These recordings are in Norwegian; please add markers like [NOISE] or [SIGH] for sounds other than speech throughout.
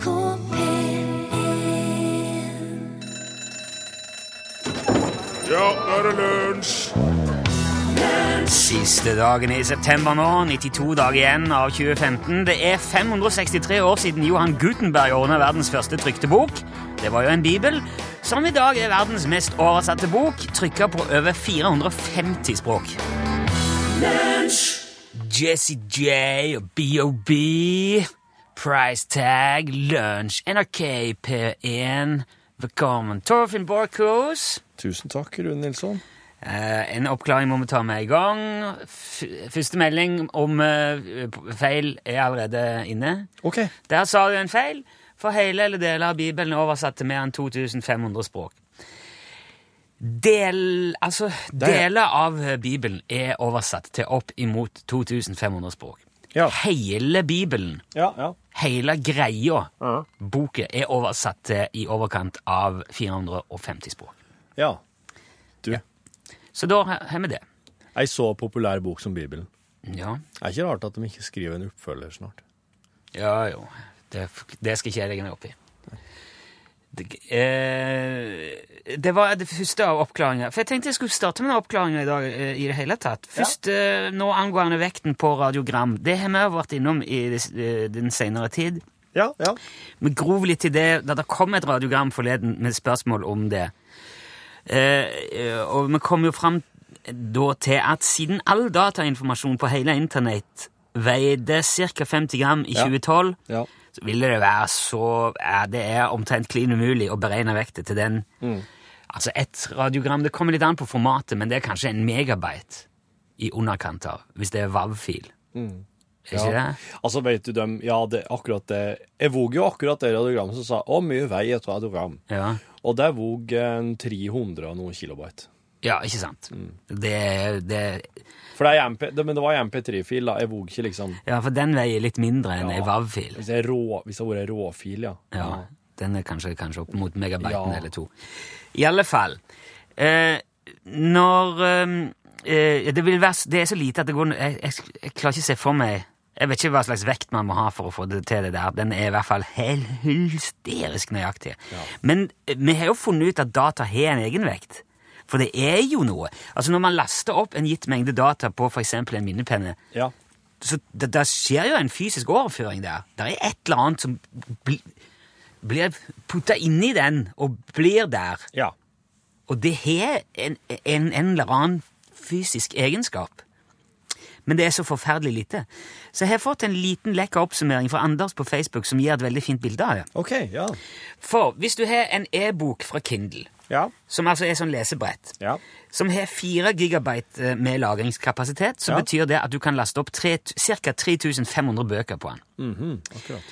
NRK P1 Ja, nå er det lunsj! Siste dagen i september nå, 92 dager igjen av 2015. Det er 563 år siden Johan Gutenberg ordna verdens første trykte bok. Det var jo en bibel, som i dag er verdens mest oversatte bok, trykka på over 450 språk. Jesse J og BOB, Price Tag, Lunsj, NRK P1. Velkommen, Torfinn Borchhus. Tusen takk, Rune Nilsson. Eh, en oppklaring må vi ta med i gang. F første melding om eh, feil er allerede inne. Ok. Der sa du en feil, for hele eller deler av Bibelen er oversatt til mer enn 2500 språk. Del, altså, er- deler av Bibelen er oversatt til opp imot 2500 språk. Ja. Hele Bibelen, Ja, ja. Hele greia, Ja. boken, er oversatt til i overkant av 450 språk. ja. Du, Så da har vi det. ei så populær bok som Bibelen. Ja. Er ikke rart at de ikke skriver en oppfølger snart. Ja, jo. Det, det skal ikke jeg legge meg opp i. Det, eh, det var det første av oppklaringa. For jeg tenkte jeg skulle starte med noen oppklaringer i dag. eh, i det hele tatt. Først eh, nå angående vekten på radiogram. Det har vi vært innom i det- eh, den senere tid. Ja, ja. Vi grov litt i det da det kom et radiogram forleden med spørsmål om det. Eh, og vi kom jo fram da til at siden all datainformasjon på hele internett veide ca. 50 gram i Ja. 2012, ja. Ville det være så ja, Det er omtrent klin umulig å beregne vekta til den. Altså et radiogram Det kommer litt an på formatet, men det er kanskje en megabyte i underkant av, hvis det er WAV-fil. Er ikke ja. det? Altså, vet du dem Ja, det akkurat det Jeg våg jo akkurat det radiogrammet som sa 'Å, mye vei et radiogram'. Ja. Og det våg 300 og noen kilobyte. Ja, ikke sant? Det, det, For det MP, det, men det var en MP3-fil, da. Jeg våg ikke liksom ja, for den veier litt mindre enn ei Ja. WAV-fil. Hvis det hadde vært råfil, ja. Ja, den er kanskje, kanskje opp mot megabyten Ja. eller to. I alle fall. Eh, når eh, eh, det, vil være, det er så lite at det går jeg, jeg, jeg klarer ikke å se for meg Jeg vet ikke hva slags vekt man må ha for å få det til det der. Den er i hvert fall helt hysterisk nøyaktig. Men eh, vi har jo funnet ut at data har en egenvekt. For det er jo noe. Altså Når man laster opp en gitt mengde data på f.eks. en minnepenne, Ja. så det, det skjer jo en fysisk overføring der. Det er et eller annet som bli, blir putta inni den og blir der. ja. Og det har en, en, en eller annen fysisk egenskap. Men det er så forferdelig lite. Så jeg har fått en liten lekker oppsummering fra Anders på Facebook som gir et veldig fint bilde av det. OK, ja. For hvis du har en e-bok fra Kindle, Ja. som altså er sånn lesebrett, Ja. som har 4 gigabyte eh, med lagringskapasitet, så Ja. betyr det at du kan laste opp ca. 3500 bøker på den. Mhm, akkurat.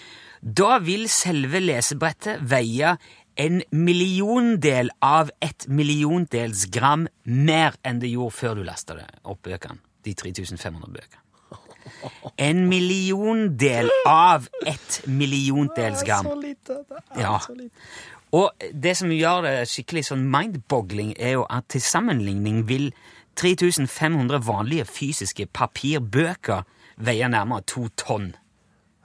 Da vil selve lesebrettet veie en milliondel av et milliondels gram mer enn det gjorde før du lasta opp bøkene. De 3500 bøkene. [LAUGHS] En milliondel av et milliondels gram. Det er Så lite. Det er Ja. så lite. Og det som gjør det skikkelig sånn mindboggling, er jo at til sammenligning vil 3500 vanlige fysiske papirbøker veie nærmere to tonn.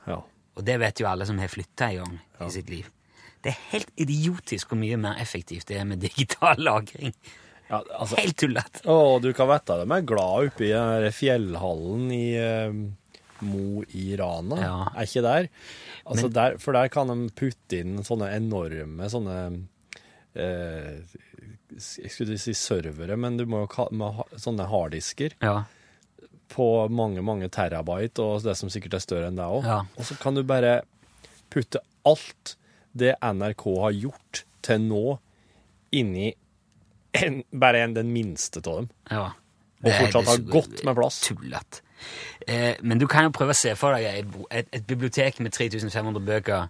Ja. Og det vet jo alle som har flytta en gang i sitt liv. Det er helt idiotisk hvor mye mer effektivt det er med digital [LAUGHS] lagring. ja altså, Helt tullete. Å, du kan vite de er glad oppi i der fjellhallen i eh, Mo i Rana. Ja. Er ikke der? Altså der? For der kan de putte inn sånne enorme sånne eh, Jeg skulle si servere, men du må jo ha sånne harddisker Ja. på mange, mange terabyte, og det som sikkert er større enn deg òg. Ja. Og så kan du bare putte alt det NRK har gjort til nå, inni en, bare en, den minste av dem. ja. Og fortsatt har godt med plass. Tullete. Eh, men du kan jo prøve å se for deg et, et, et bibliotek med 3500 bøker.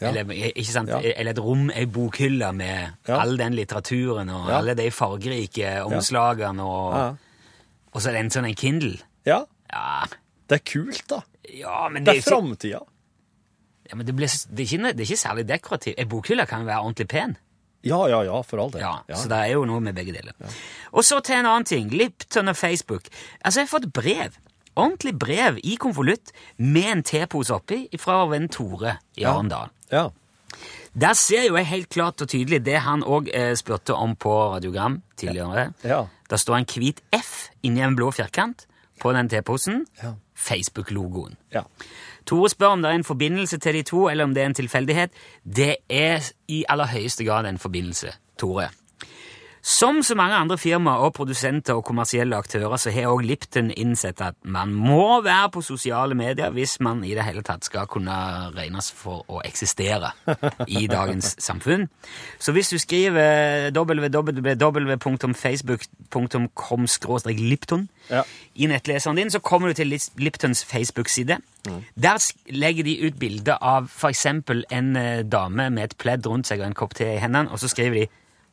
Ja. Eller, ikke sant? Ja. eller et rom, ei bokhylle med Ja. all den litteraturen og alle de fargerike omslagene, og, og så er det en sånn en Kindle. ja, Ja, det er kult, da. ja men Det det, er er framtida. ja, men det, blir, det, er ikke, det er ikke særlig dekorativt. Ei bokhylle kan jo være ordentlig pen. Ja, ja, ja, for all del. Ja, Ja. Så det er jo noe med begge deler. Og så til en annen ting. Lipton og Facebook. Altså, jeg har fått brev. ordentlig brev i konvolutt med en tepose oppi fra venn Tore i Ja. Arendal. Ja. Der ser jo jeg helt klart og tydelig det han òg eh, spurte om på radiogram tidligere. Ja. Der står en hvit F inni en blå firkant på den teposen. Ja. Facebook-logoen. Ja. Tore spør om det er en forbindelse til de to, eller om det er en tilfeldighet. Det er i aller høyeste grad en forbindelse, Tore. Som så mange andre firmaer og produsenter og kommersielle aktører, så har også Lipton innsett at man må være på sosiale medier hvis man i det hele tatt skal kunne regnes for å eksistere i dagens [LAUGHS] samfunn. Så hvis du skriver www.facebook.com lipton Ja. i nettleseren din, så kommer du til Liptons Facebook-side. Der legger de ut bilde av f.eks. en eh, dame med et pledd rundt seg og en kopp te i hendene, og så skriver de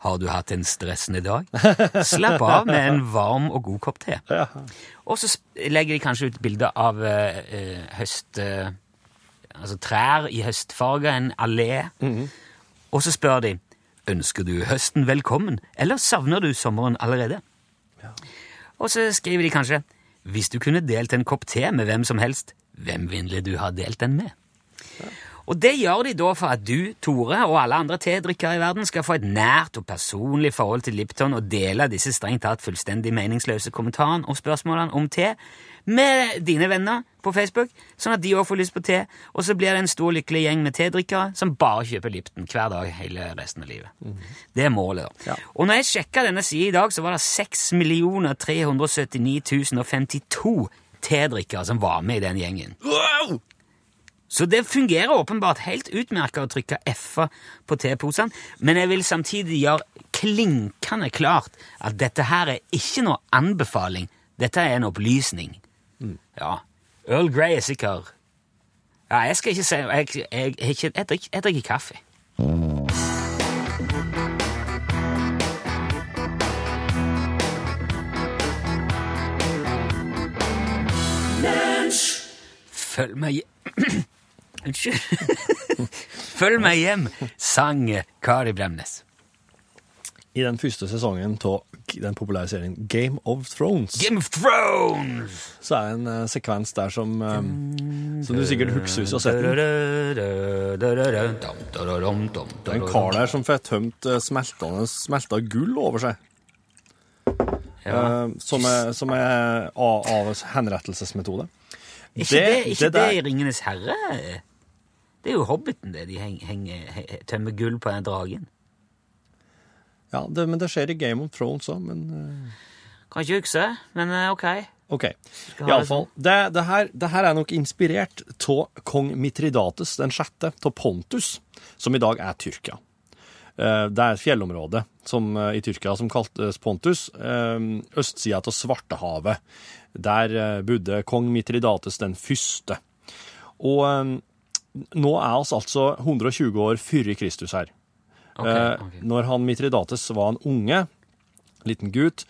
har du hatt en stressende dag? [LAUGHS] Slapp av med en varm og god kopp te. Ja. Og så legger de kanskje ut bilder av eh, eh, høst... eh, altså trær i høstfarger, en allé. Og så spør de ønsker du høsten velkommen, eller savner du sommeren allerede? Og så skriver de kanskje hvis du kunne delt en kopp te med hvem som helst, hvem ville du ha delt den med? Og det gjør de da for at du, Tore, og alle andre tedrikkere i verden skal få et nært og personlig forhold til Lipton og dele disse strengt tatt fullstendig meningsløse kommentarene og spørsmålene om te med dine venner på Facebook, sånn at de òg får lyst på te, og så blir det en stor, lykkelig gjeng med tedrikkere som bare kjøper Lipton hver dag hele resten av livet. Det er målet, da. Ja. Og når jeg sjekka denne sida i dag, så var det 6 379 052 tedrikkere som var med i den gjengen. Wow! Så det fungerer åpenbart helt utmerket å trykke F-er på T-posene, men jeg vil samtidig gjøre klinkende klart at dette her er ikke noe anbefaling, dette er en opplysning. Ja, Earl Grey er sikker. Ja, jeg skal ikke si Jeg, jeg, jeg, jeg, jeg, drikker, jeg drikker kaffe. Følg hjem [CLEARS THROAT] Unnskyld. [LAUGHS] Følg meg hjem, sang Kari Bremnes. I den første sesongen av den populære serien Game of Thrones, Game of Thrones! så er det en uh, sekvens der som, um, som du sikkert husker hvis du har sett den. Det er en kar der som får tømt eh, smeltende, smelta gull over seg. Ja. Uh, som er, som er av, av henrettelsesmetode. Ikke det, ikke det, der- i Ringenes herre? Det er jo Hobbiten, det. De henger, henger, tømmer gull på den dragen. Ja, det, men det skjer i Game of Thrones òg, men uh... Kan ikke huske, men uh, ok. OK. Iallfall. Det, det, her, det her er nok inspirert av kong Mitridates den sjette av Pontus, som i dag er Tyrkia. Eh, Det er et fjellområde som, i Tyrkia som kaltes Pontus, østsida av Svartehavet. Der bodde kong Mitridates den første. Og nå er vi altså 120 år før Kristus her. Okay, okay. Når han Mitridates var en unge, liten gutt,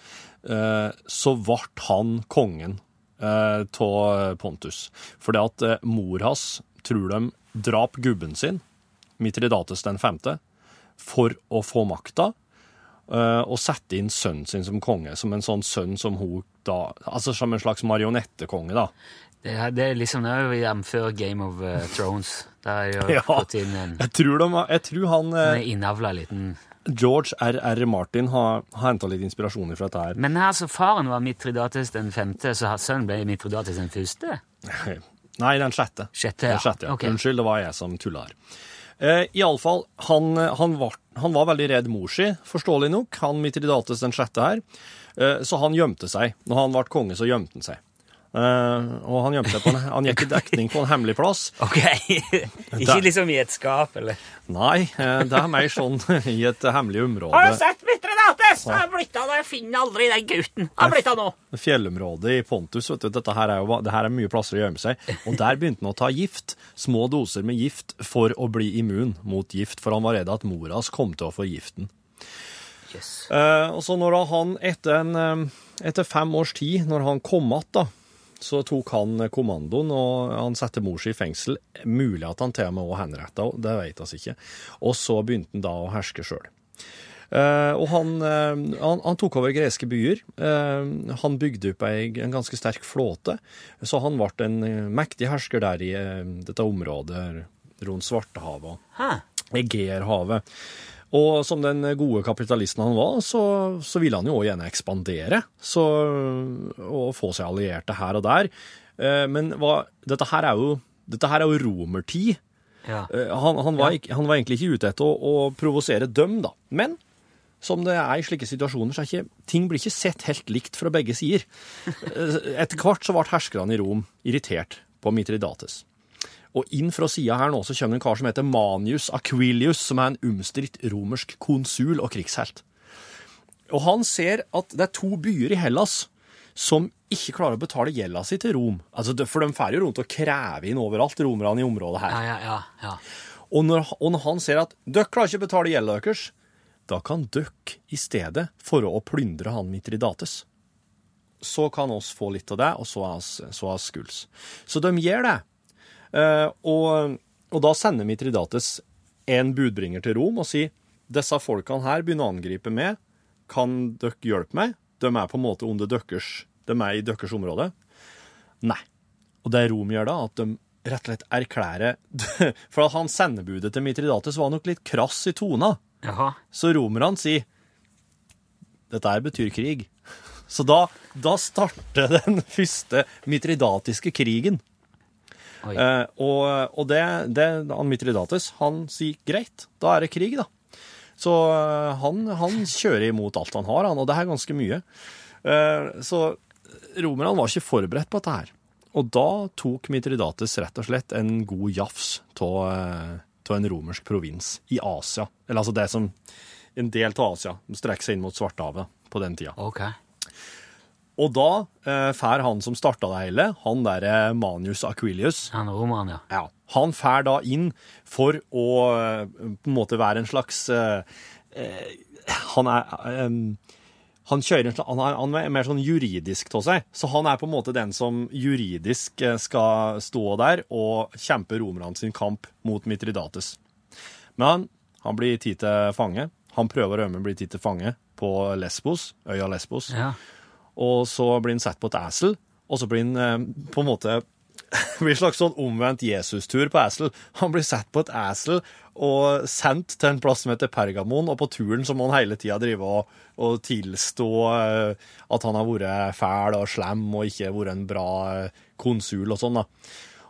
eh, så ble han kongen av Pontus. Fordi at eh, mor hans tror de drap gubben sin, Mitridates den femte, for å få makta, eh, og sette inn sønnen sin som konge, som en sånn sønn som hun da Altså som en slags marionettekonge, da. Det, er- det er liksom òg jf. Game of eh, Thrones. Der har [LAUGHS] jo Ja. fått inn en, Jeg tror, de, jeg tror han eh, en innavla liten George R.R. Martin har, har henta litt inspirasjon fra dette her. Men altså, faren var Mitridates den femte, så sønnen ble Mitridates den første? [LAUGHS] Nei, den sjette. Sjette, Den sjette, ja. Okay. Unnskyld, det var jeg som tulla her. Eh, Iallfall, han, han, var, han var veldig redd mor si, forståelig nok, han Mitridates den sjette her. Eh, så han gjemte seg. Når han ble konge, så gjemte han seg. Eh, og han gjemte seg på en, han gikk i dekning på en hemmelig plass. [LAUGHS] Ok, [LAUGHS] ikke liksom i et skap, eller? Nei, uh, det er mer sånn [LAUGHS] i et hemmelig område. Har du sett sett Mitridates? Han er blitt av, jeg finner aldri den gutten. Jeg blitt av nå. Fjellområdet i Pontus, vet du. Dette her er jo det her er mye plasser å gjemme seg. Og der begynte han å ta gift. Små doser med gift for å bli immun mot gift, for han var redd at mora hans kom til å få giften. Yes. Uh, og så når han etter, en, etter fem års tid, når han kom att, da, så tok han kommandoen, og han satte mor si i fengsel. Mulig at han til og med også henretta henne, det vet vi ikke. Og så begynte han da å herske sjøl. Uh, og han, uh, han, han tok over greske byer. Uh, han bygde opp ei, en ganske sterk flåte, så han ble en eh, mektig hersker der i eh, dette området rundt Svartehavet og. Egeerhavet. Og som den gode kapitalisten han var, så, så ville han jo òg gjerne ekspandere så, og få seg allierte her og der. Eh, Men hva, dette, her er jo, dette her er jo romertid. Ja. Eh, Han, han, var, ja. han var egentlig ikke ute etter å, å provosere dem, da. Men som det er i slike situasjoner, så er ikke, ting blir ikke sett helt likt fra begge sider. [LAUGHS] Eh, Etter hvert så ble herskerne i Rom irritert på Mitridates. Og inn fra sida her nå så kommer en kar som heter Manius Aquilius, som er en umstridt romersk konsul og krigshelt. Og han ser at det er to byer i Hellas som ikke klarer å betale gjelda si til Rom. Altså, For de får jo rundt og krever inn overalt, romerne i området her. Ja, ja, ja, ja. Og når, og når han ser at dere klarer ikke å betale gjelda deres, da kan dere i stedet for å plyndre han Mitridates. Så kan oss få litt av det, og så er oss, så er oss skuls. Så de gjør det. Eh, og, og da sender Mitridates en budbringer til Rom og sier disse folkene her begynner å angripe meg, kan dere hjelpe meg? De er på en måte under deres, de er i deres område. Nei. Og det Rom gjør da, at de rett og slett erklærer [LAUGHS] For at han sendebudet til Mitridates var nok litt krass i tona. Jaha. Så romerne sier dette her betyr krig. [LAUGHS] Så da, da starter den første mitridatiske krigen. Eh, og og det, det, han Mitridates han sier greit, da er det krig, da. Så eh, han, han kjører imot alt han har, han, og det er ganske mye. Eh, så romerne var ikke forberedt på dette her. Og da tok Mitridates rett og slett en god jafs av en romersk provins i Asia. Eller altså det som en del av Asia strekker seg inn mot Svartehavet på den tida. Ok. Og da eh, fær han som starta det hele, han derre Manius Aquilius, Han roman, ja. ja, han fær da inn for å eh, på en måte være en slags eh, eh, Han er eh, han, kjører en slags, han, er, han er mer sånn juridisk av seg, så han er på en måte den som juridisk eh, skal stå der og kjempe romerne sin kamp mot Mitridates. Men han, han blir tatt til fange. Han prøver å rømme, blir tatt til fange på Lesbos, øya Lesbos. ja. Og så blir han satt på et esel, og så blir han eh, på en måte [LAUGHS] blir en slags sånn omvendt Jesus-tur på esel. Han blir satt på et esel og sendt til en plass som heter Pergamon, og på turen så må han hele tida drive og, og tilstå eh, at han har vært fæl og slem og ikke vært en bra eh, konsul og sånn, da.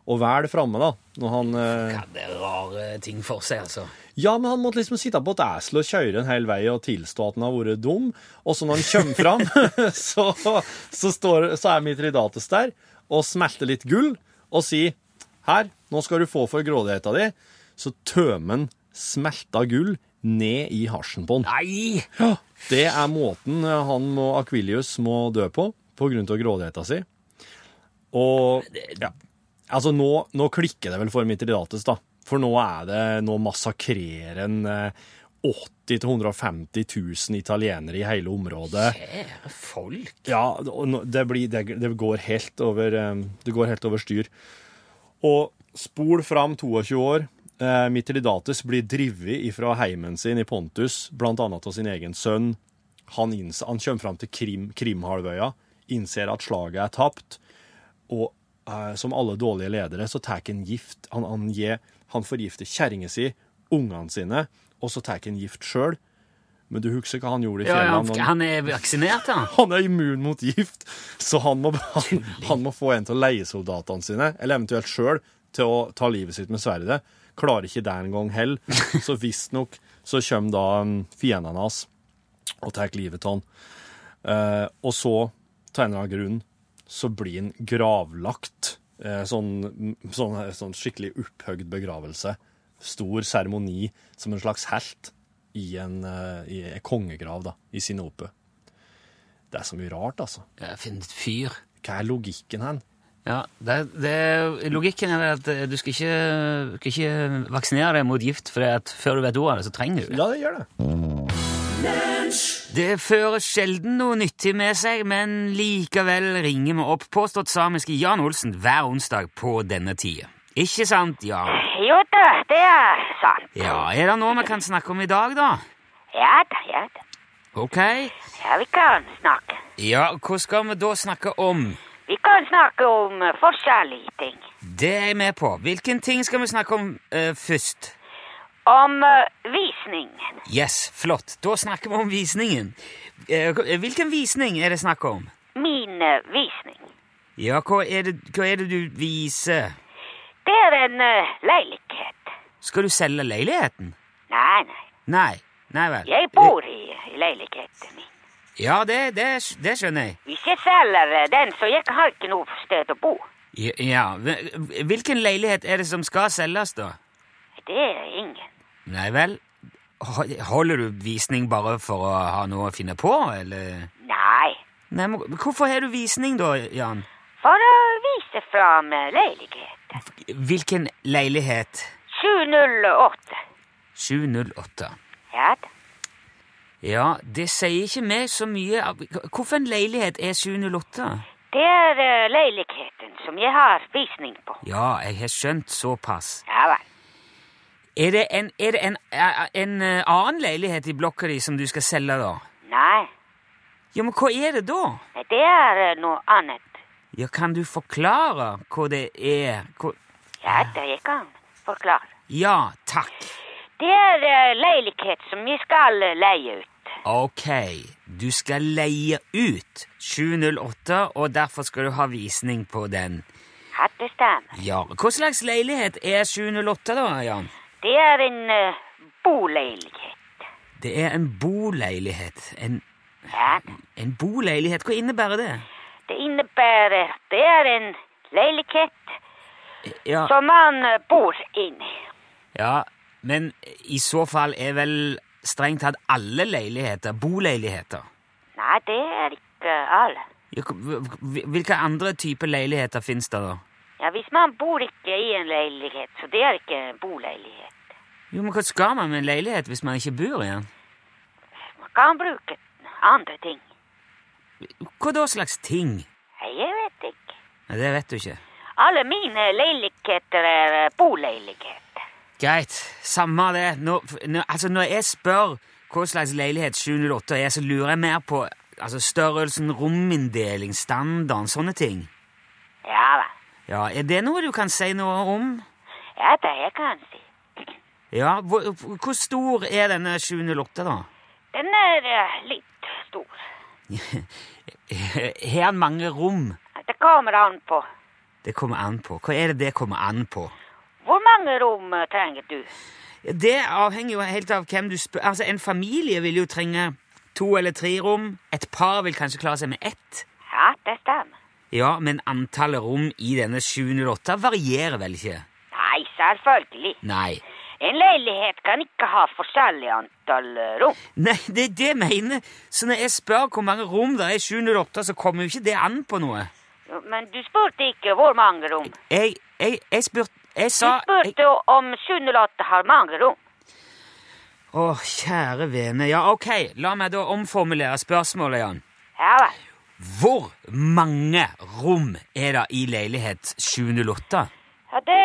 Og vel framme, da, når han eh, Ja, det rare ting for seg, altså. ja, men han måtte liksom sitte på et esel og kjøre en hel vei og tilstå at han har vært dum. Og så når han kommer fram, [LAUGHS] så, så, står, så er Mitridates der og smelter litt gull og sier her, nå skal du få for grådigheta di. Så tømmer han smelta gull ned i hasjen på han. Nei! Det er måten han og Aquilius må dø på, på grunn av grådigheta si. Og ja, altså nå, nå klikker det vel for Mitridates, da. For nå er det Nå massakrerer en eh, 80 000-150 000 italienere i hele området. Kjære folk. Ja, det, blir, det, det, går helt over, eh, det går helt over styr. Og spol fram 22 år. Eh, Mitridates blir drivet fra heimen sin i Pontus, annet av sin egen sønn. Han, innser, han kommer fram til Krim, Krimhalvøya, innser at slaget er tapt, og som alle dårlige ledere så tar han gift. Han, han, gir- han forgifter kjerringa si, ungene sine, og så tar han gift sjøl. Men du husker hva han gjorde i Ja, ja, han, han er vaksinert, han. [LAUGHS] Han er immun mot gift, så han må, [LAUGHS] han, må få en til å leie soldatene sine, eller eventuelt sjøl, til å ta livet sitt med sverdet. Klarer ikke det engang heller. [LAUGHS] Så visstnok så kommer da um, fiendene hans og tar livet av han. Eh, og så, av en eller annen grunn, så blir han gravlagt. Eh, sånn, sånn, sånn skikkelig opphøgd begravelse. Stor seremoni som en slags helt i en, eh, i en kongegrav da, i Sinope. Det er så mye rart, altså. Ja, Finn et fyr. Hva er logikken hen? Ja, det, det, Logikken er at eh, du skal ikke, skal ikke vaksinere deg mot gift, for før du vet ordet av det, så trenger du det. Ja, det gjør det. Det fører sjelden noe nyttig med seg, men likevel ringer vi opp påstått samiske Jan Olsen hver onsdag på denne tida. Ikke sant, Jan? Jo da, det er sant. Ja, er det noe vi kan snakke om i dag, da? Ja da, ja da. Ok. Ja, vi kan snakke. Ja, hva skal vi da snakke om? Vi kan snakke om forskjellige ting. Det er jeg med på. Hvilken ting skal vi snakke om uh, først? Om eh, visningen. Yes, flott. Da snakker vi om visningen. Eh, hvilken visning er det snakk om? Min eh, visning. Ja, hva er det, hva er det du viser? Det er en eh, leilighet. Skal du selge leiligheten? Nei, nei. Nei. Nei vel. Jeg bor i i leiligheten min. Ja, det, det, det skjønner jeg. Hvis jeg selger eh, den, så jeg har ikke noe sted å bo. Ja, ja. Hvilken leilighet er det som skal selges, da? Det er ingen. Nei vel. Holder du visning bare for å ha noe å finne på, eller? Nei. Nei, men Hvorfor har du visning, da, Jan? For å vise fram eh, leiligheten. Hvilken leilighet? 708. 708. Ja da. Ja, det sier ikke meg så mye. Hvorfor en leilighet er 708? Det er eh, leiligheten som jeg har visning på. Ja, jeg har skjønt såpass. Ja vel. Er det en, er det en, eh, en eh, annen leilighet i blokka di som du skal selge, da? Nei, Ja, men hva er det da? det er eh, noe annet. Ja, kan du forklare hva det er? Hva... Ja kan jeg kan forklare. Ja, takk. Det er leilighet som vi skal leie ut. Ok, du skal leie ut 708, og derfor skal du ha visning på den. Det. Ja, Hva slags leilighet er 708, da, Jan? Det er en uh, boleilighet. Det er en boleilighet. En, Ja en boleilighet, hva innebærer det? Det innebærer det er en leilighet Ja, som man eh, bor inni. ja, men i så fall er vel strengt tatt alle leiligheter boleiligheter. Nei, det er ikke alle. Hvilke andre typer leiligheter finnes det, da? Ja, Hvis man bor ikke i en leilighet, så det er ikke en boleilighet. Jo, men Hva skal man med en leilighet hvis man ikke bor i den? Man kan bruke andre ting. Hva da slags ting? Jeg vet ikke. Nei, Det vet du ikke. Alle mine leiligheter er eh, boleiligheter. Greit, samme det. Når, nå, altså når jeg spør hva slags leilighet 708 er, så lurer jeg mer på altså størrelsen, rominndeling, standarden, sånne ting. Ja vel. Ja, Er det noe du kan si noe om? Ja, det jeg kan si. Ja, Hvor, hvor stor er denne 708, da? Den er uh, litt stor. [LAUGHS] Har han mange rom? Det kommer an på. Det kommer an på. Hva er det det kommer an på? Hvor mange rom eh, trenger du? Det avhenger jo helt av hvem du spør. Altså, En familie vil jo trenge to eller tre rom. Et par vil kanskje klare seg med ett. Ja, det stemmer. Ja, men antallet rom i denne 708 varierer vel ikke? Nei, selvfølgelig. Nei. En leilighet kan ikke ha forskjellig antall eh, rom. Nei, det er det jeg mener. Så når jeg spør hvor mange rom det er i 708, så kommer jo ikke det an på noe. Men du spurte ikke hvor mange rom. Jeg, jeg, jeg spurte Jeg Du sa jeg, spurte om 708 har mange rom. Å, kjære vene. Ja, ok, la meg da omformulere spørsmålet, Jan. Ja vel. Hvor mange rom er det i leilighet 708? Ja, det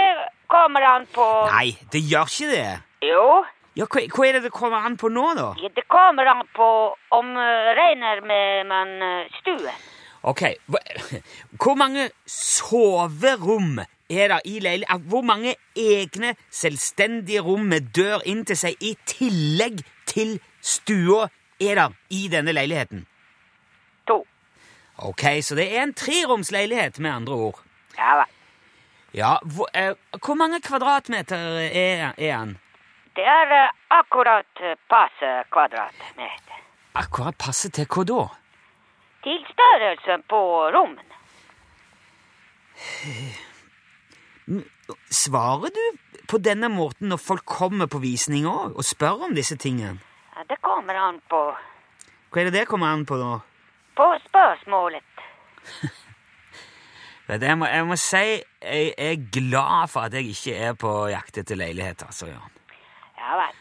kommer an på Nei, det gjør ikke det. Jo, Ja, hva, hva er det det kommer an på nå, da? ja, det kommer an på om uh, regner med man uh, stuen. Ok, [LAUGHS] Hvor mange soverom er det i leilighet? Hvor mange egne, selvstendige rom med dør inn til seg i tillegg til stua er det i denne leiligheten? Ok, så det er en treromsleilighet, med andre ord. Ja da. Ja, hvor, eh, hvor mange kvadratmeter er, er han? Det er uh, akkurat uh, passe kvadratmeter. Akkurat passe til hva da? Til størrelsen på rommene. Svarer du på denne måten når folk kommer på visning òg, og spør om disse tingene? Ja, det kommer an på, Hva er det det kommer an på da? På spørsmålet. [LAUGHS] Jeg må, jeg må si jeg er glad for at jeg ikke er på jakt etter leilighet. altså, Jørn. Ja vel.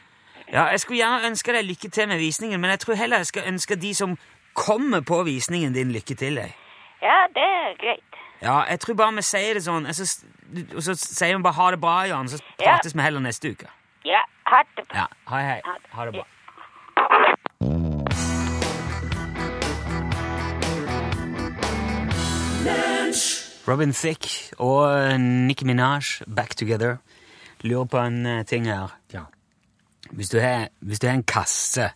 Ja, Jeg skulle gjerne ønske deg lykke til med visningen, men jeg tror heller jeg skal ønske de som kommer på visningen din, lykke til. Jeg. Ja, det er greit. Ja, jeg tror bare vi sier det sånn, og så, og så sier vi bare ha det bra, Jan, så Ja. prates vi heller neste uke. Ja, ha det bra. Ja, hei, hei. Ha det bra. Robin Thicke og Nicki Minaj, Back Together. Lurer på en eh, ting her. Ja. Hvis du har, hvis du har en kasse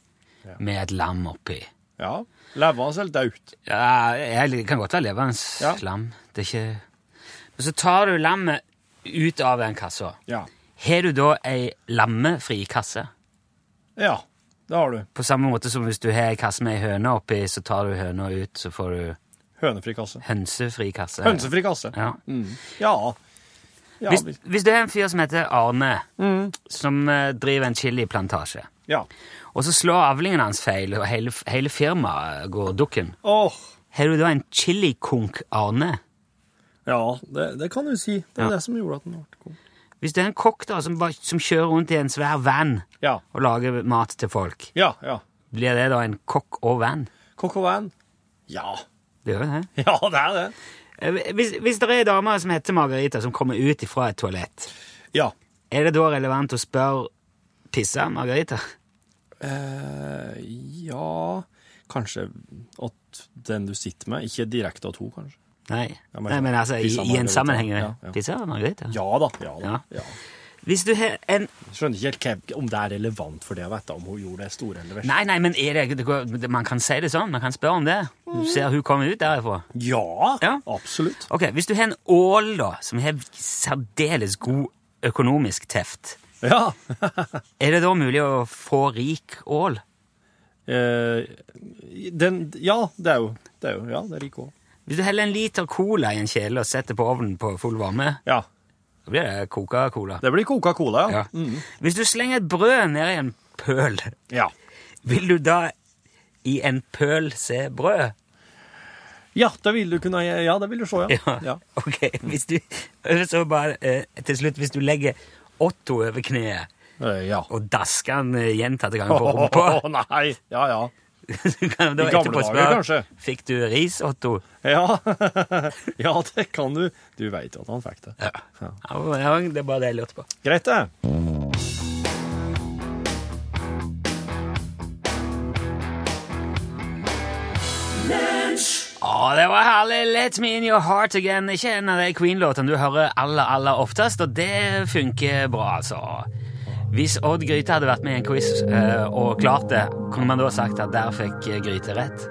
med et lam oppi ja. Levende eller daut? ja, jeg, Det kan godt være levende Ja. lam. Det er ikke Men så tar du lammet ut av den kassa. Ja. Har du da ei lammefri kasse? Ja, det har du. På samme måte som hvis du har ei kasse med ei høne oppi, så tar du høna ut, så får du Hønefri kasse. hønsefri kasse. Hønsefri kasse. Ja. Mm. Ja. Ja, Hvis, vi- hvis det er en fyr som heter Arne, Mm. som eh, driver en chiliplantasje, ja. og så slår avlingen hans feil, og hele, hele firmaet går dukken, Åh, har du da en chilikonk Arne? ja, det, det kan du si. Det er Ja. det som gjorde at den ble konk. Hvis det er en kokk da, som, som kjører rundt i en svær van Ja, og lager mat til folk, ja, ja. blir det da en kokk og van? Coco Van? Ja. Det gjør det. [LAUGHS] Ja, det er det. Eh, Hvis, hvis det er en dame som heter Margarita, som kommer ut fra et toalett, Ja. er det da relevant å spørre Pissa Margarita? Eh, ja Kanskje at den du sitter med, ikke direkte at hun, kanskje. Nei. Ja, men- Nei, men altså, i, Pissa i en Margarita. sammenheng Ja, ja. Pissa Margarita? Ja da. ja da. Ja. Ja. Hvis du har en Skjønner ikke helt om det er relevant for det å vite om hun gjorde det store eller verste. Nei, nei, men er det, det man kan si det sånn. Man kan spørre om det. Du ser hun kommer ut derifra. Ja, Ja. absolutt. Ok, Hvis du har en ål da, som har særdeles god økonomisk teft, Ja. [LAUGHS] er det da mulig å få rik ål? Eh, den, ja, det er jo det er jo, Ja, det er rik ål. Hvis du heller en liter cola i en kjele og setter på ovnen på full varme, Ja. Så blir det Coca-Cola. Det blir Coca-Cola, ja. Ja. Mm. Hvis du slenger et brød ned i en pøl, ja. vil du da i en pøl se brød? Ja, det vil du kunne Ja, det vil du se, ja. ja. Ok, hvis du Så bare eh, til slutt, hvis du legger Otto over kneet Eh, ja. og dasker han eh, gjentatte ganger på rumpa Å, nei! Ja, ja. [LAUGHS] I gamle dager, kanskje. Fikk du ris, Otto? Ja, [LAUGHS] ja det kan du. Du veit at han fikk det. Ja. Ja. ja. Det er bare det jeg lurte på. Greit, det. Å, det var herlig! Let me in your heart again. Ikke en av de Queen-låtene du hører aller, aller oftest, og det funker bra, altså. Hvis Odd Gryte hadde vært med i en quiz eh, og klart det, kunne man da sagt at der fikk eh, Gryte rett?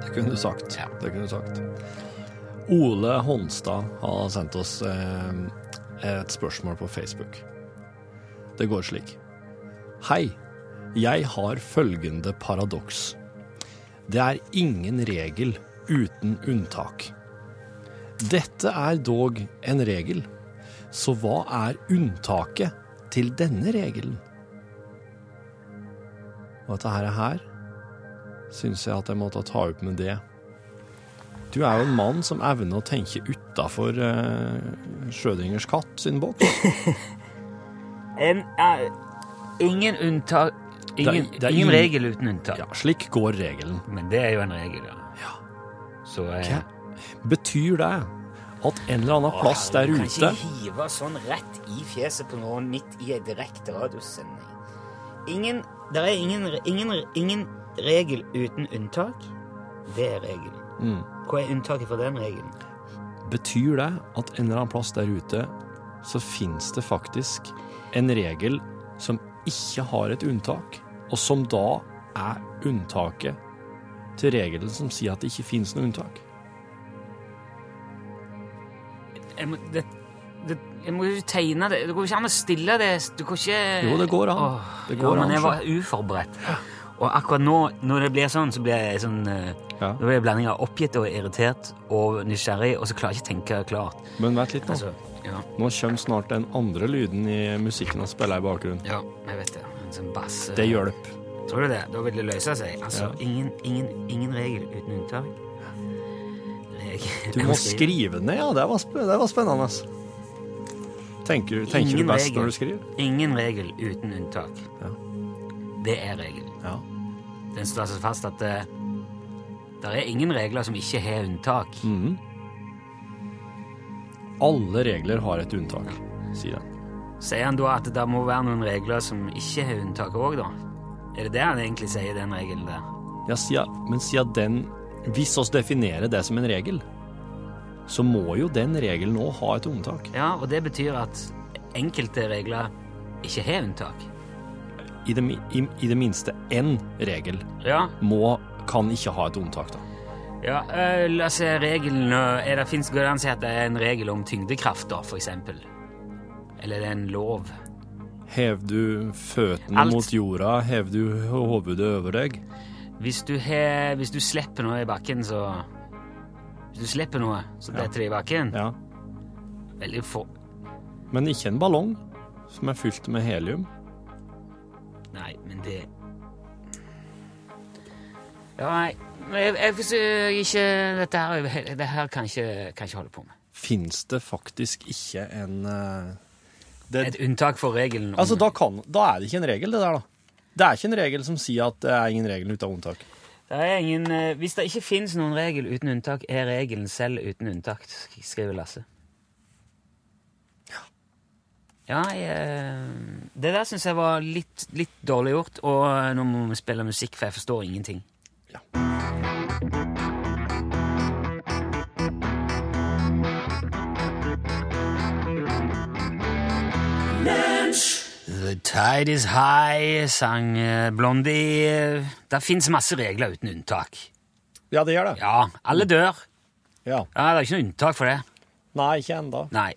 Det kunne du sagt. Ja. Det kunne du sagt. Ole Honstad har sendt oss eh, et spørsmål på Facebook. Det går slik. Hei. Jeg har følgende paradoks. Det er ingen regel uten unntak. Dette er dog en regel, så hva er unntaket til denne regelen? Og dette her, her syns jeg at jeg måtte ta opp med det. Du er jo en mann som evner å tenke utafor uh, Schrødingers katt sin boks. [LAUGHS] En, eh, ingen unntak Ingen, Det er- det er ingen ingen- regel uten unntak. Ja, slik går regelen. Men det er jo en regel, ja. Så uh, betyr det at en eller annen plass der ute Du kan ikke hive sånn rett i fjeset på noen midt i en direkte radiosending. Ingen, Det er ingen, ingen, ingen regel uten unntak. Det er regelen. Mm. Hva er unntaket for den regelen? Betyr det at en eller annen plass der ute så fins det faktisk en regel som ikke har et unntak, og som da er unntaket til regelen som sier at det ikke fins noe unntak? Jeg må, det, det, jeg må jo tegne det. Det går ikke an å stille det. Du kan ikke Jo, det går an. Åh, Det ja, går men an, jeg var uforberedt. Og akkurat nå, når det blir sånn, så blir jeg sånn eh, Ja. Da blir jeg blanding av oppgitt og irritert og nysgjerrig, og så klarer jeg ikke å tenke klart. Men vent litt nå. Altså, ja, Nå kommer snart den andre lyden i musikken og spiller i bakgrunnen. ja, jeg vet det. En sånn bass. eh, Det hjelper. Tror du det? Da vil det løse seg. Altså, Ja. ingen, ingen, ingen regel uten unntak. Regel. Du må skrive ned, ja. Det var, sp det var spennende. Tenker, tenker du best regel. når du skriver? Ingen regel uten unntak. Ja. Det er regelen. Ja. Den står altså fast at det, det er ingen regler som ikke har unntak. Mm. Alle regler har et unntak, sier han. Sier han da at det må være noen regler som ikke har unntak òg, da? Er det det han egentlig sier, den regelen der? Ja, men siden den Hvis oss definerer det som en regel, så må jo den regelen òg ha et unntak. Ja, og det betyr at enkelte regler ikke har unntak. I det, i, I det minste én regel Ja, må, kan ikke ha et unntak, da. ja øh, la oss se regelen er det, Fins det an å si at det er en regel om tyngdekraft, da, for eksempel? Eller er det en lov? Hev du føttene mot jorda, hev du hodet over deg. Hvis du, he, hvis du slipper noe i bakken, så Hvis du slipper noe, så detter det i bakken. Ja. Veldig få Men ikke en ballong som er fylt med helium. Nei, men det Ja, nei Jeg, jeg ikke Dette her, det her kan ikke, kan ikke holde på med. Fins det faktisk ikke en eh, det, Et unntak for regelen om Altså, da, kan, da er det ikke en regel, det der, da. Det er ikke en regel som sier at det er ingen regel uten unntak. det er ingen, eh, Hvis det ikke fins noen regel uten unntak, er regelen selv uten unntak, skriver Lasse. Ja, jeg, eh, Det der syns jeg var litt, litt dårlig gjort, og nå må vi spille musikk, for jeg forstår ingenting. Ja. Tide is high, sang eh, Blondie. Det fins masse regler uten unntak. Ja, det gjør det. Ja, alle dør. Ja. Ja, Det er ikke noe unntak for det. Nei, ikke. Nei.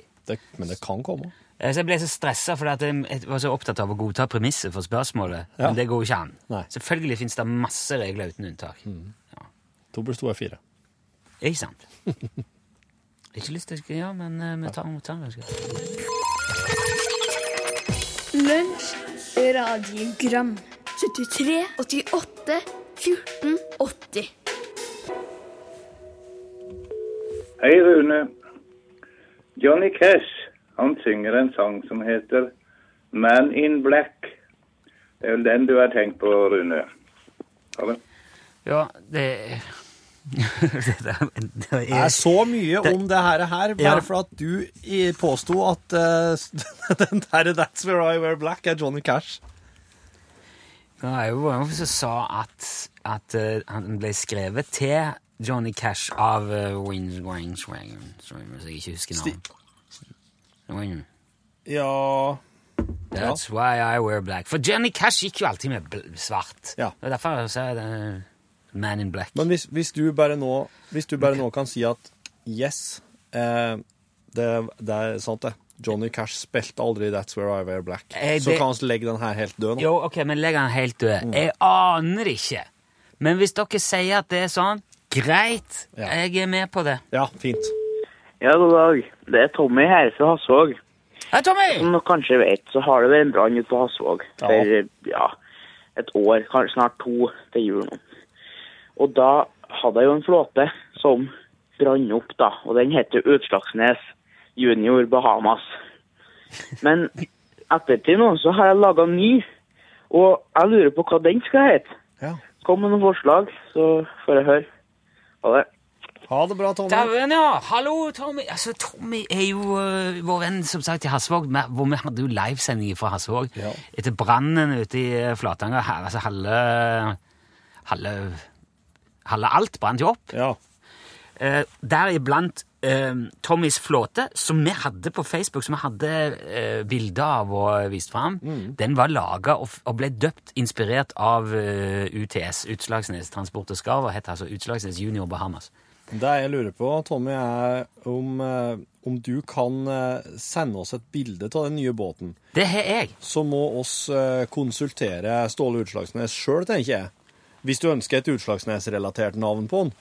Men det kan komme. Eh, Så jeg ble så stressa fordi jeg var så opptatt av å godta premisset for spørsmålet. Ja. Men det går jo ikke an. Nei. Selvfølgelig fins det masse regler uten unntak. To pluss to er fire. Ikke sant? [LAUGHS] ikke lyst til å ja, men eh, vi tar den. Lunsj, radiogram 73, 88, 14, 80 Hei, Rune. Johnny Cash han synger en sang som heter Man in Black. Det er vel den du har tenkt på, Rune? Ha det. Ja, det det, det Det er er så mye Det- om det her, her bare Ja. for at du påsto at uh, [LAUGHS] den der That's Where I Wear Black er Johnny Cash. Det er jo noen som sa at, at uh, han ble skrevet til Johnny Cash av uh, Wings Wings Wings Hvis jeg ikke husker navnet. Ja That's why I wear black. For Johnny Cash gikk jo alltid med svart. Ja. Og derfor jeg sier det Man in Black. Men hvis, hvis, du bare nå, hvis du bare nå kan si at yes, eh, det, det er sant det. Johnny Cash spilte aldri That's Where I Wear Black. Eh, Så det- kan vi legge den her helt død nå. Jo, ok, men legg den helt død. Mm. Jeg aner ikke. Men hvis dere sier at det er sånn, greit. Ja. Jeg er med på det. Ja, fint. Ja, god dag. Det er Tommy her fra Hasvåg. Hei, Tommy! Som dere kanskje vet, så har det vært en brann ute på Hasvåg Ja. for ja, et år, kanskje snart to til jul nå. Og da hadde jeg jo en flåte som brann opp, da. Og den heter Utslagsnes Junior Bahamas. Men ettertid nå så har jeg laga ny, og jeg lurer på hva den skal hete. Ja. Kom med noen forslag, så får jeg høre. Ha det. Ha det bra, Tommy. Dæven, ja! Hallo, Tommy. Altså, Tommy er jo uh, vår venn som sagt i Hasvåg, hvor vi hadde jo livesending fra Hasvåg Ja. etter brannen ute i Flatanger. Her, altså, halve, halve, halve alt brant jo opp. Ja. Eh, Deriblant eh, Tommys flåte, som vi hadde på Facebook, som vi hadde eh, bilder av og vist fram. Den var laga og, og ble døpt inspirert av uh, UTS, Utslagsnes Transport og Skarv, og het altså Utslagsnes Junior Bahamas. Det jeg lurer på, Tommy, er om, eh, om du kan eh, sende oss et bilde av den nye båten. Det har jeg. Så må oss eh, konsultere Ståle Utslagsnes sjøl, tenker jeg. Hvis du ønsker et Utslagsnes-relatert navn på den.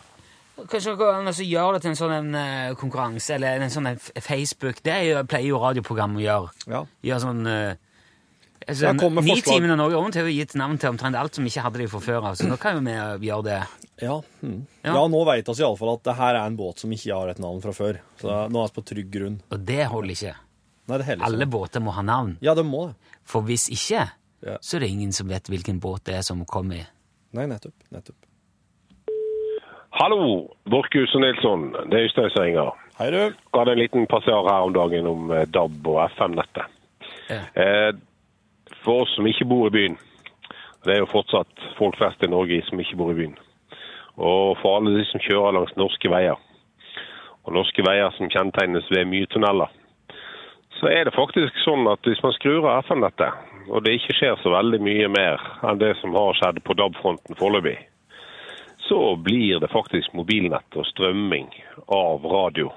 Kanskje kan altså, gjøre det til en sånn en, eh, konkurranse, eller en sånn en Facebook. Det er jo, pleier jo radioprogram å gjøre. Ja. Gjøre sånn Altså, Ja, kom. Nitimen og Norge Rundt har jo gitt navn til omtrent alt som ikke hadde de fra før av, så nå kan jo vi eh, gjøre det. Ja, mm. Ja. ja. nå vet vi iallfall at det her er en båt som ikke har et navn fra før. Så nå er vi på trygg grunn. Og det holder ikke. Nei, det Alle båter må ha navn. Ja, det må det. For hvis ikke, Ja. så er det ingen som vet hvilken båt det er som kommer. Nei, nettopp. nettopp. Hallo, Borchhus og Nilsson. Det er Øystein som ringer. Hei, du. Jeg hadde en liten passiar her om dagen om eh, DAB og FM-nettet. Ja. Eh, For oss som ikke bor i byen, det er jo fortsatt folk flest i Norge som ikke bor i byen, og for alle de som kjører langs norske veier, og norske veier som kjennetegnes ved mye tunneler, så er det faktisk sånn at hvis man skrur av FM-nettet, og det ikke skjer så veldig mye mer enn det som har skjedd på DAB-fronten foreløpig, så blir det faktisk mobilnett og strømming av radio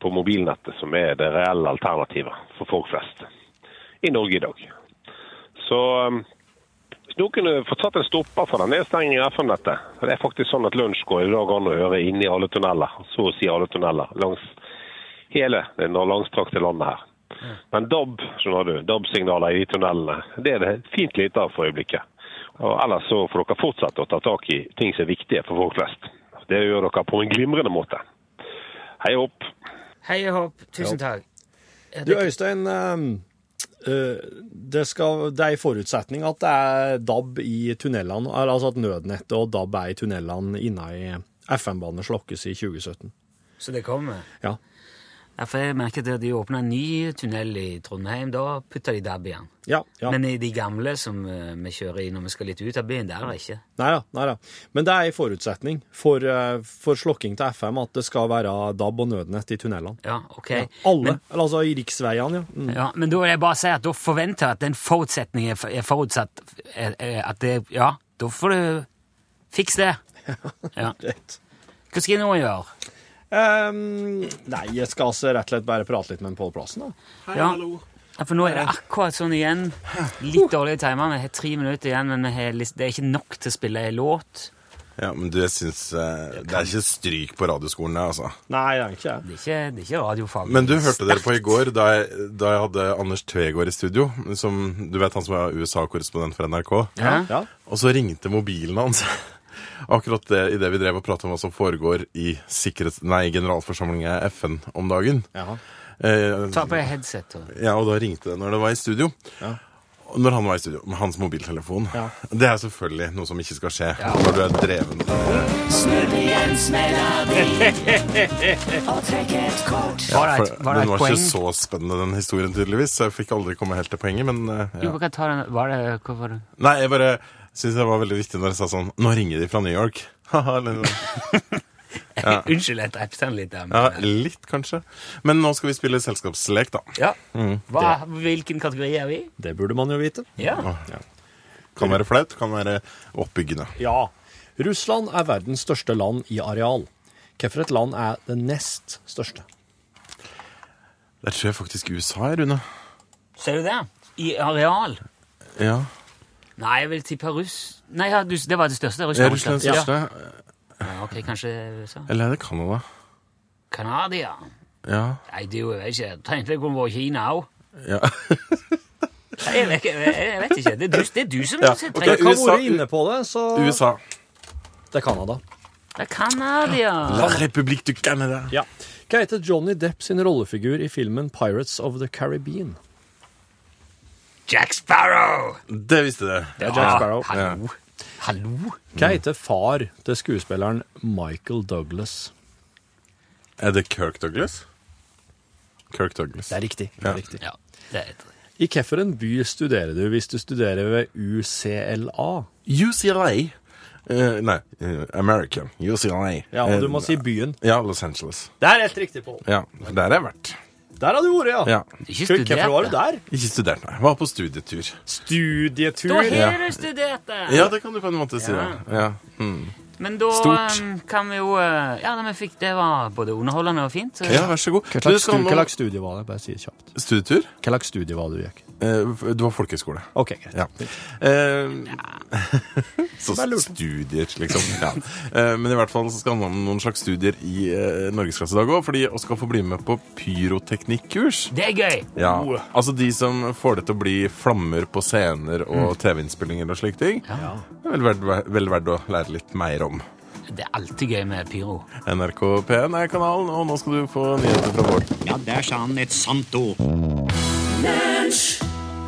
på mobilnettet som er det reelle alternativet for folk flest i Norge i dag. Så um, hvis noen kunne fått satt en stopper for den nedstengingen av FM-nettet Det er faktisk sånn at lunsj går i dag an å høre inni alle tunneler, så å si alle tunneler, langs hele det langstrakte landet her. Men DAB, skjønner du, DAB-signaler i de tunnelene, det er det fint lite av for øyeblikket. Og ellers så får dere fortsette å ta tak i ting som er viktige for folk flest. Det gjør dere på en glimrende måte. Hei opp. Hei og hopp. Tusen takk. Du, Øystein, ehm, eh, det, skal, det er en forutsetning at det er DAB i tunnelene, altså at nødnettet og DAB er i tunnelene inne i FM-banen slokkes i 2017. Så det kommer? Ja. Ja, for jeg merket at de åpna en ny tunnel i Trondheim. Da putta de DAB igjen. Ja, ja. Men i de gamle som eh, vi kjører i når vi skal litt ut av byen, der er det ikke. Nei da, nei da. Men det er en forutsetning for, eh, for slokking til FM at det skal være DAB og nødnett i tunnelene. Ja, ok. Ja, alle, Men, eller altså i riksveiene, ja. Mm. ja, men da vil jeg bare si at da forventer jeg at den forutsetningen er er forutsatt er- er at det Ja, da får du fikse det. [LAUGHS] Ja. Greit. Hva skal jeg nå gjøre? Ehm, nei, jeg skal altså rett og slett bare prate litt med Pål Plassen, da. Hei, Ja. Ja, for nå er det akkurat sånn igjen. Litt dårlige timer. Vi har tre minutter igjen, men det er ikke nok til å spille en låt. Ja, men du, jeg syns uh, Det er ikke stryk på radioskolen, det, altså. Nei, det er ikke det. Det er ikke, det er ikke radiofag. Men du hørte dere på i går, da jeg, da jeg hadde Anders Tvegård i studio. Som, du vet han som er USA-korrespondent for NRK. Ja? Ja. Og så ringte mobilen hans. Akkurat det, i det vi drev og pratet om hva som foregår i sikkerhets... Nei, generalforsamlingen i FN om dagen. Ja. Eh, Ta på deg headset. Og. ja, og da ringte det når det var i studio. Ja. Når han var i studio, med hans mobiltelefon. Ja. Det er selvfølgelig noe som ikke skal skje når du er dreven. Var [LAUGHS] og trekk et, kort var det den var poeng? ikke så spennende, den historien, tydeligvis. Så jeg fikk aldri komme helt til poenget, men ja. Jo, hva tar den. Var det, var det? Nei, jeg bare syns det var veldig viktig når jeg sa sånn Nå ringer de fra New York. [LAUGHS] [LAUGHS] Ja. Unnskyld, jeg drepte den litt. der, men- Ja, litt, kanskje. Men nå skal vi spille selskapslek, da. Ja. Hva, hvilken kategori er vi? Det burde man jo vite. Ja. Kan være flaut, kan være oppbyggende. Ja. Russland er verdens største land i areal. Hvilket land er det nest største? Der tror jeg faktisk USA er, Rune. Ser du det? I areal? Ja. Nei, jeg vil tippe russ... Nei, ja, du, det var det største. Russland. Russland Ja. største? Ja, ok, kanskje USA. Eller er det Canada? Canada? Ja. Nei, det er jo, jeg vet ikke. Tenkte jeg kunne vært Kina òg. ja. Jeg, vet ikke- jeg, jeg vet ikke. Det er du, det er du som Ja, trenger ok, Dere har USA- vært inne på det, så USA. Det er Canada. Det er Canada. La Republikk du Canada. Ja. Hva heter Johnny Depp sin rollefigur i filmen Pirates of the Caribbean? Jack Sparrow! Det visste du. Det er Jack Sparrow. Hallo. Hallo? Hva heter far til skuespilleren Michael Douglas? Er det Kirk Douglas? Kirk Douglas. Det er riktig. Det Ja. er riktig. Ja, det er riktig. I hvilken by studerer du hvis du studerer ved UCLA? UCLA. Uh, nei, eh, American. UCLA. Ja, og du Eh, må si byen. Ja, Los Angeles. Det er helt riktig, Pål. Ja, der har jeg vært. Der har du vært, ja. Ja. Ikke Hvorfor studert var du der? Ikke studert, nei. Var på studietur. Studietur. Da har du studert det! Ja, det kan du på en måte si. Ja. Ja. Mm. Men da Stort. um, kan vi jo uh, Ja, da vi fikk, det var både underholdende og fint. ja, vær så god. Hva slags studie var det? Bare si det kjapt. Studietur? Hva slags studie var det du gikk? Eh, det var folkehøyskole. Ok, greit. Ja. Eh, [LAUGHS] så studier, liksom. Ja. Eh, men i hvert fall så skal han ha noen slags studier i Norgesklasse i dag òg, fordi vi skal få bli med på pyroteknikkurs. Det er gøy! Ja, altså de som får det til å bli flammer på scener og TV-innspillinger og slike ting. Ja. Det er vel verdt, vel verdt å lære litt mer om. Det er alltid gøy med pyro. NRK P1 er kanalen, og nå skal du få nyheter fra vår. Ja, der sa han et sant ord